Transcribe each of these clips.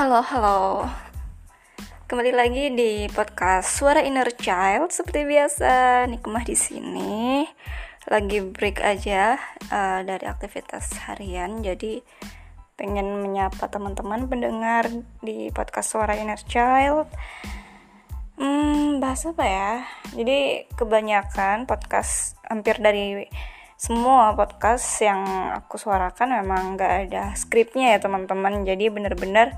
Halo, halo. Kembali lagi di podcast Suara Inner Child seperti biasa. Nikmah di sini. Lagi break aja uh, dari aktivitas harian. Jadi pengen menyapa teman-teman pendengar di podcast Suara Inner Child. Hmm, bahas apa ya? Jadi kebanyakan podcast hampir dari semua podcast yang aku suarakan memang gak ada skripnya ya teman-teman jadi bener-bener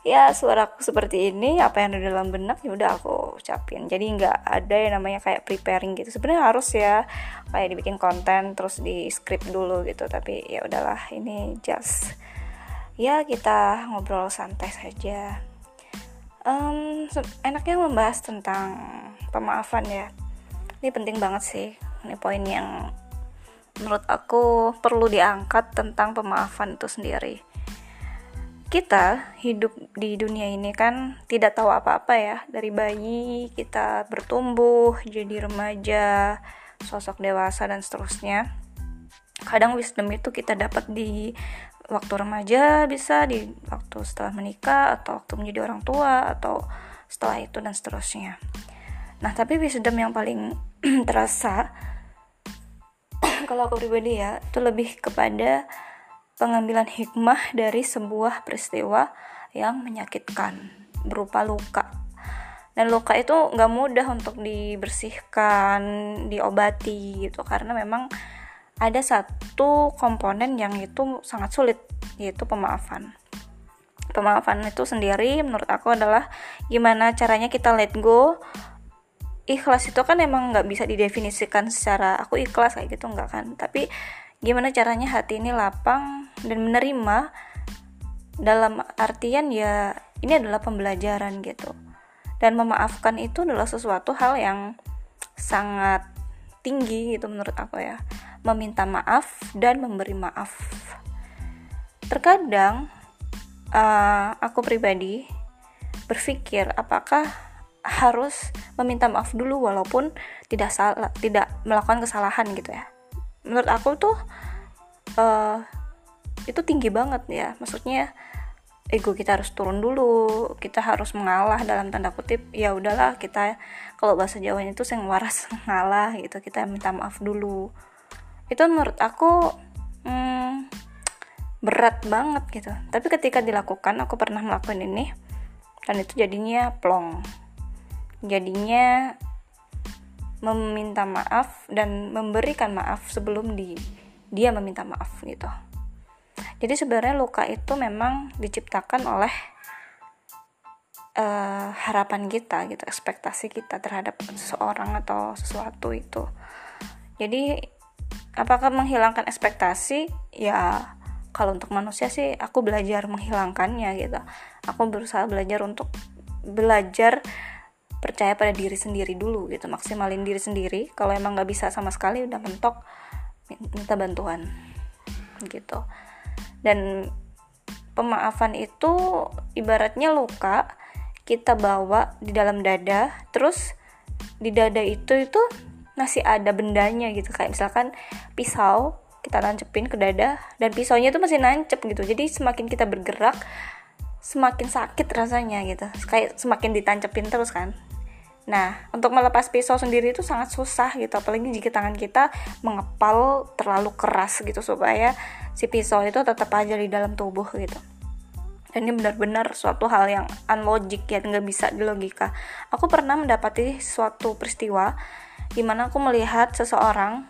ya suaraku seperti ini apa yang ada dalam benak ya udah aku ucapin. Jadi nggak ada yang namanya kayak preparing gitu. Sebenarnya harus ya kayak dibikin konten terus di script dulu gitu. Tapi ya udahlah ini just ya kita ngobrol santai saja. Um, enaknya membahas tentang pemaafan ya. Ini penting banget sih. Ini poin yang menurut aku perlu diangkat tentang pemaafan itu sendiri. Kita hidup di dunia ini kan tidak tahu apa-apa ya, dari bayi kita bertumbuh jadi remaja, sosok dewasa dan seterusnya. Kadang wisdom itu kita dapat di waktu remaja, bisa di waktu setelah menikah atau waktu menjadi orang tua atau setelah itu dan seterusnya. Nah, tapi wisdom yang paling terasa kalau aku pribadi ya itu lebih kepada pengambilan hikmah dari sebuah peristiwa yang menyakitkan berupa luka. Dan luka itu nggak mudah untuk dibersihkan diobati gitu karena memang ada satu komponen yang itu sangat sulit yaitu pemaafan. Pemaafan itu sendiri menurut aku adalah gimana caranya kita let go. Ikhlas itu kan emang nggak bisa didefinisikan secara aku ikhlas kayak gitu nggak kan? Tapi gimana caranya hati ini lapang dan menerima dalam artian ya ini adalah pembelajaran gitu. Dan memaafkan itu adalah sesuatu hal yang sangat tinggi gitu menurut aku ya. Meminta maaf dan memberi maaf. Terkadang uh, aku pribadi berpikir apakah harus meminta maaf dulu walaupun tidak salah tidak melakukan kesalahan gitu ya. Menurut aku tuh uh, itu tinggi banget ya. Maksudnya ego kita harus turun dulu kita harus mengalah dalam tanda kutip ya udahlah kita kalau bahasa Jawanya itu yang waras mengalah gitu kita minta maaf dulu. Itu menurut aku hmm, berat banget gitu. Tapi ketika dilakukan aku pernah melakukan ini dan itu jadinya plong. Jadinya meminta maaf dan memberikan maaf sebelum di dia meminta maaf gitu jadi sebenarnya luka itu memang diciptakan oleh uh, harapan kita gitu ekspektasi kita terhadap seseorang atau sesuatu itu. Jadi apakah menghilangkan ekspektasi? Ya kalau untuk manusia sih aku belajar menghilangkannya gitu. Aku berusaha belajar untuk belajar percaya pada diri sendiri dulu gitu maksimalin diri sendiri. Kalau emang nggak bisa sama sekali udah mentok minta bantuan gitu dan pemaafan itu ibaratnya luka kita bawa di dalam dada terus di dada itu itu masih ada bendanya gitu. Kayak misalkan pisau kita nancepin ke dada dan pisaunya itu masih nancep gitu. Jadi semakin kita bergerak semakin sakit rasanya gitu. Kayak semakin ditancepin terus kan Nah, untuk melepas pisau sendiri itu sangat susah gitu, apalagi jika tangan kita mengepal terlalu keras gitu supaya si pisau itu tetap aja di dalam tubuh gitu. Dan ini benar-benar suatu hal yang unlogic ya, nggak bisa dilogika. Aku pernah mendapati suatu peristiwa di mana aku melihat seseorang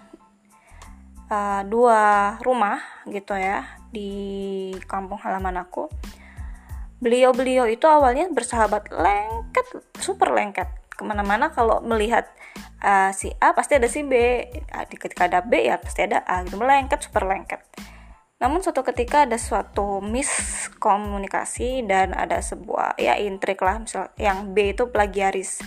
uh, dua rumah gitu ya di kampung halaman aku. Beliau-beliau itu awalnya bersahabat lengket, super lengket ke mana-mana kalau melihat uh, si A pasti ada si B. Ketika ada B ya pasti ada A gitu. Melengket super lengket namun suatu ketika ada suatu miskomunikasi dan ada sebuah ya intrik lah. Misal yang B itu plagiaris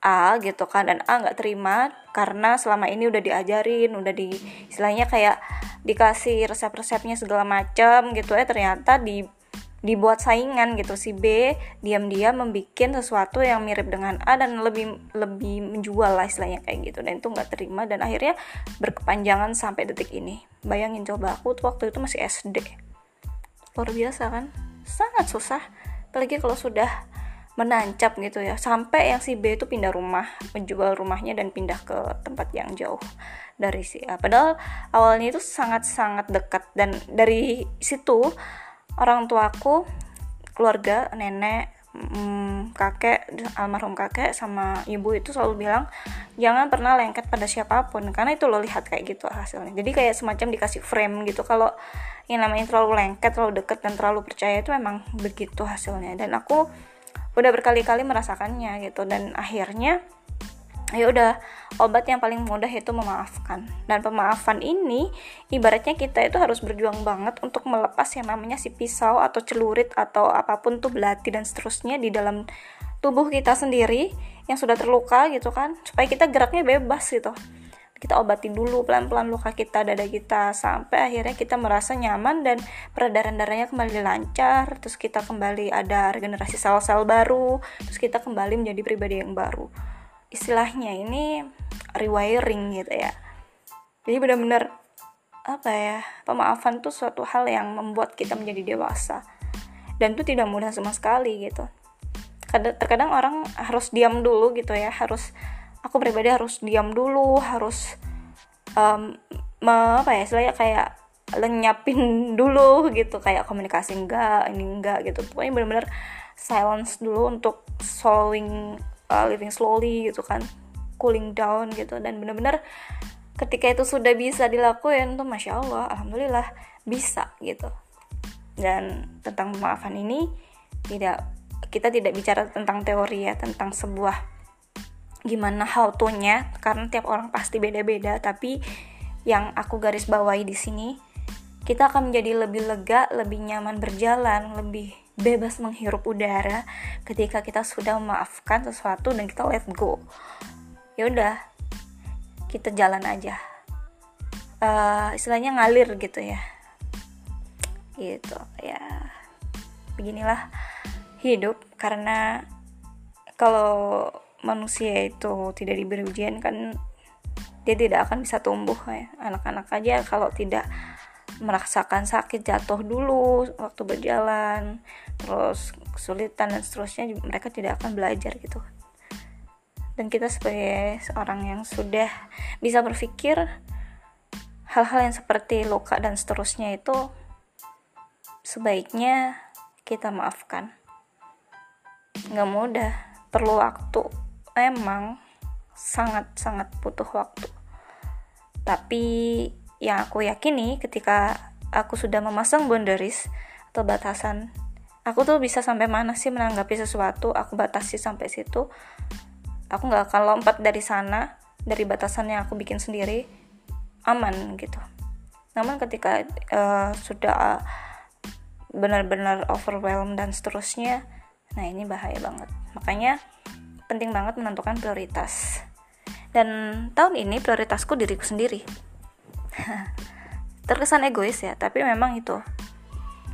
A gitu kan dan A nggak terima karena selama ini udah diajarin udah di istilahnya kayak dikasih resep-resepnya segala macam gitu. Ya ternyata di dibuat saingan gitu. Si B diam-diam membuat sesuatu yang mirip dengan A dan lebih lebih menjual lah istilahnya kayak gitu. Dan itu nggak terima dan akhirnya berkepanjangan sampai detik ini. Bayangin coba aku tuh waktu itu masih SD luar biasa kan? Sangat susah. Apalagi kalau sudah menancap gitu ya. Sampai yang si B itu pindah rumah menjual rumahnya dan pindah ke tempat yang jauh dari si A. Padahal awalnya itu sangat-sangat dekat. Dan dari situ orang tuaku keluarga nenek hmm, kakek almarhum kakek sama ibu itu selalu bilang jangan pernah lengket pada siapa pun. Karena itu lo lihat kayak gitu hasilnya. Jadi kayak semacam dikasih frame gitu. Kalau yang namanya terlalu lengket terlalu deket dan terlalu percaya itu memang begitu hasilnya. Dan aku udah berkali-kali merasakannya gitu. Dan akhirnya ya udah obat yang paling mudah itu memaafkan. Dan pemaafan ini ibaratnya kita itu harus berjuang banget untuk melepas yang namanya si pisau atau celurit atau apa pun tuh belati dan seterusnya di dalam tubuh kita sendiri yang sudah terluka gitu kan supaya kita geraknya bebas gitu. Kita obati dulu pelan-pelan luka kita dada kita sampai akhirnya kita merasa nyaman dan peredaran darahnya kembali lancar terus kita kembali ada regenerasi sel-sel baru terus kita kembali menjadi pribadi yang baru istilahnya ini rewiring gitu ya. Jadi benar-benar apa ya pemaafan tuh suatu hal yang membuat kita menjadi dewasa. Dan itu tidak mudah sama sekali gitu. Terkadang orang harus diam dulu gitu ya harus aku pribadi harus diam dulu harus um, apa ya istilahnya kayak lenyapin dulu gitu kayak komunikasi enggak ini enggak gitu. Pokoknya benar-benar silence dulu untuk slowing uh, living slowly gitu kan cooling down gitu. Dan benar-benar ketika itu sudah bisa dilakuin tuh masya allah alhamdulillah bisa gitu. Dan tentang pemaafan ini tidak kita tidak bicara tentang teori ya tentang sebuah gimana how to-nya karena tiap orang pasti beda-beda. Tapi yang aku garis bawahi di sini kita akan menjadi lebih lega, lebih nyaman berjalan, lebih bebas menghirup udara ketika kita sudah memaafkan sesuatu dan kita let go. Ya udah, kita jalan aja. Uh, istilahnya ngalir gitu ya. Gitu ya. Beginilah hidup karena kalau manusia itu tidak diberi ujian kan dia tidak akan bisa tumbuh ya anak-anak aja kalau tidak merasakan sakit jatuh dulu waktu berjalan terus kesulitan dan seterusnya mereka tidak akan belajar gitu. Dan kita sebagai seorang yang sudah bisa berpikir hal-hal yang seperti luka dan seterusnya itu sebaiknya kita maafkan. Nggak mudah perlu waktu. Memang sangat-sangat butuh waktu. Tapi yang aku yakini ketika aku sudah memasang boundaries atau batasan, aku tuh bisa sampai mana sih menanggapi sesuatu, aku batasi sampai situ. Aku nggak akan lompat dari sana, dari batasan yang aku bikin sendiri, aman gitu. Namun ketika uh, sudah benar-benar overwhelmed dan seterusnya, nah ini bahaya banget. Makanya penting banget menentukan prioritas dan tahun ini prioritasku diriku sendiri terkesan egois ya tapi memang itu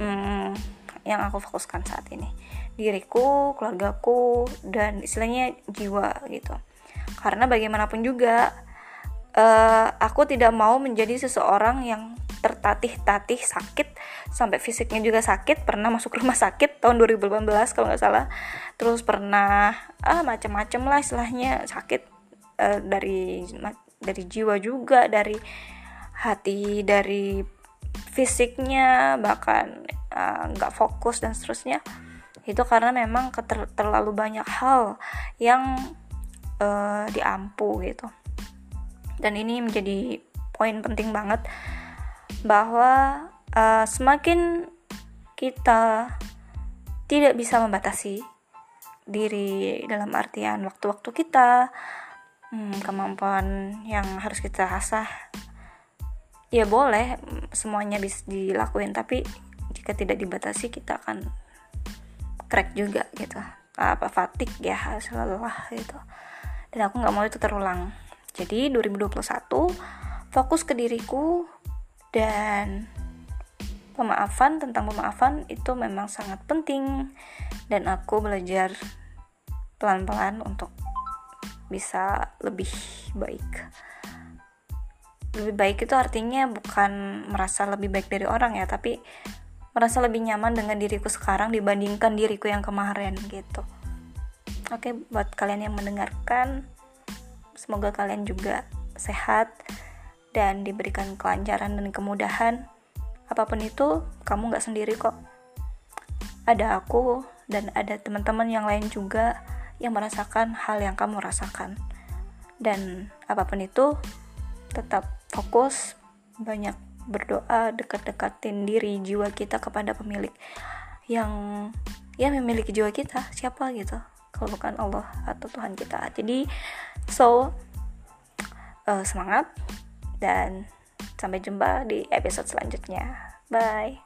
hmm, yang aku fokuskan saat ini. Diriku keluargaku dan istilahnya jiwa gitu. Karena bagaimanapun juga uh, aku tidak mau menjadi seseorang yang tertatih-tatih sakit sampai fisiknya juga sakit pernah masuk rumah sakit tahun 2018 kalau nggak salah. Terus pernah ah macam-macam lah istilahnya sakit uh, dari dari jiwa juga dari hati dari fisiknya bahkan eh, nggak uh, fokus dan seterusnya itu karena memang keter, terlalu banyak hal yang uh, diampu gitu. Dan ini menjadi poin penting banget bahwa uh, semakin kita tidak bisa membatasi diri dalam artian waktu-waktu kita, hmm, kemampuan yang harus kita asah, ya boleh semuanya bisa dilakuin, tapi jika tidak dibatasi kita akan crack juga gitu, apa fatik ya selalu lah gitu. Dan aku nggak mau itu terulang. Jadi 2021 fokus ke diriku dan pemaafan tentang pemaafan itu memang sangat penting dan aku belajar pelan-pelan untuk bisa lebih baik lebih baik itu artinya bukan merasa lebih baik dari orang ya tapi merasa lebih nyaman dengan diriku sekarang dibandingkan diriku yang kemarin gitu. Oke buat kalian yang mendengarkan semoga kalian juga sehat dan diberikan kelancaran dan kemudahan. Apa pun itu kamu nggak sendiri kok. Ada aku dan ada teman-teman yang lain juga yang merasakan hal yang kamu rasakan. Dan apa pun itu tetap fokus banyak berdoa dekat-dekatin diri jiwa kita kepada pemilik yang ya memiliki jiwa kita siapa gitu kalau bukan Allah atau Tuhan kita. Jadi so uh, semangat dan sampai jumpa di episode selanjutnya. Bye